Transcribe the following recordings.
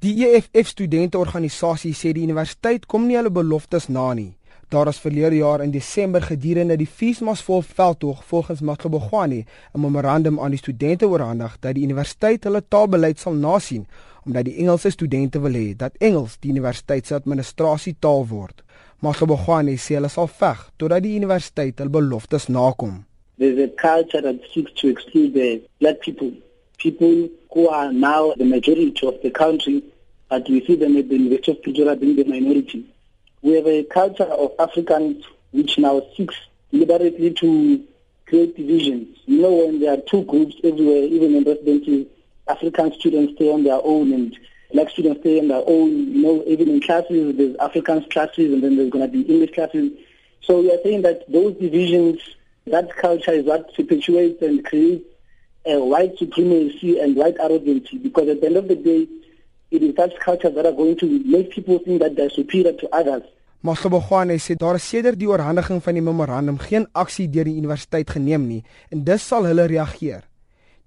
Die EFF studenteorganisasie sê die universiteit kom nie hulle beloftes na nie. Daar is verlede jaar in Desember gedurende die Feesmasvol veldtog volgens Matlobogwani 'n memorandum aan die studente oorhandig dat die universiteit hulle taalbeleid sal nasien omdat die Engelse studente wil hê dat Engels die universiteit se administrasietaal word. Matlobogwani sê hulle sal veg totdat die universiteit hulle beloftes nakom. There's a culture that seeks to exclude the black people, people who are now the majority of the country, but we see them at the University of Pretoria being the minority. We have a culture of Africans which now seeks deliberately to create divisions. You know, when there are two groups everywhere, even in residency, African students stay on their own and black students stay on their own. You know, even in classes, there's African classes and then there's going to be English classes. So we are saying that those divisions, that culture is what perpetuates and creates a white supremacy and white arrogance because at the end of the day, it is such cultures that are going to make people think that they're superior to others. Masobogwane sê daar is sedert die oorhandiging van die memorandum geen aksie deur die universiteit geneem nie en dus sal hulle reageer.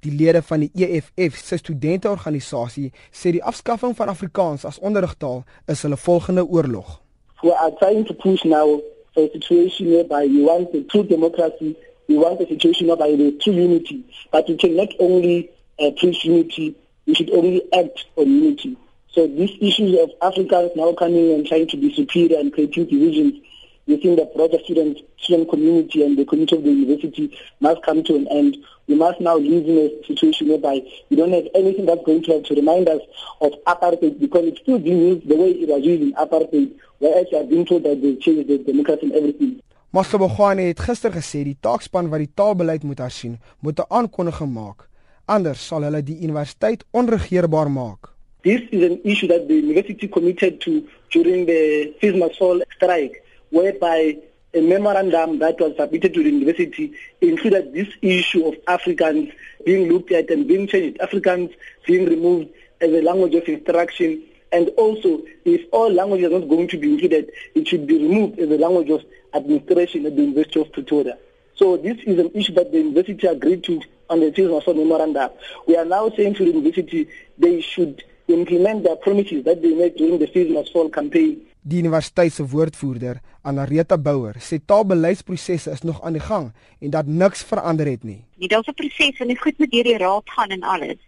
Die lede van die EFF se studenteorganisasie sê die afskaffing van Afrikaans as onderrigtaal is hulle volgende oorlog. We are trying to push now for a situation whereby we want a true democracy, we want a situation whereby there is true unity, but we can not only uh, preach unity, we should only act on unity. So these issues of Africans now coming and trying to be superior and creating divisions within the broader student student community and the community of the university must come to an end. We must now live in a situation whereby we don't have anything that's going to have to remind us of apartheid because it's still being used the way it was used in apartheid, whereas are being told that they changed the democracy and everything. Masobogwane het gister gesê die taakspan wat die taalbeleid moet hersien, moet 'n aankondiging maak anders sal hulle die universiteit onregeerbaar maak. This is an issue that the university committed to during the FISMASOL strike whereby a memorandum that was submitted to the university included this issue of Africans being looked at and being changed, Africans being removed as a language of instruction and also if all languages are not going to be included, it should be removed as a language of administration at the University of Pretoria. So this is an issue that the university agreed to on the Tilson memorandum. We are now saying to the university they should implement their promises that they made during the Tilson Fall campaign. Die universiteit se woordvoerder, Anareta Bouwer, sê taalbeleidsprosesse is nog aan die gang en dat niks verander het nie. Dit is 'n proses en dit goed met hierdie raad gaan en alles.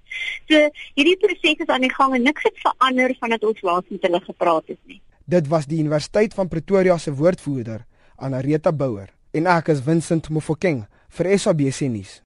So hierdie proses is aan die gang en niks het verander vandat ons laas met hulle gepraat het nie. Dit was die Universiteit van Pretoria se woordvoerder, Anareta Bouwer en ek is Vincent Mofokeng vir SABC nuus.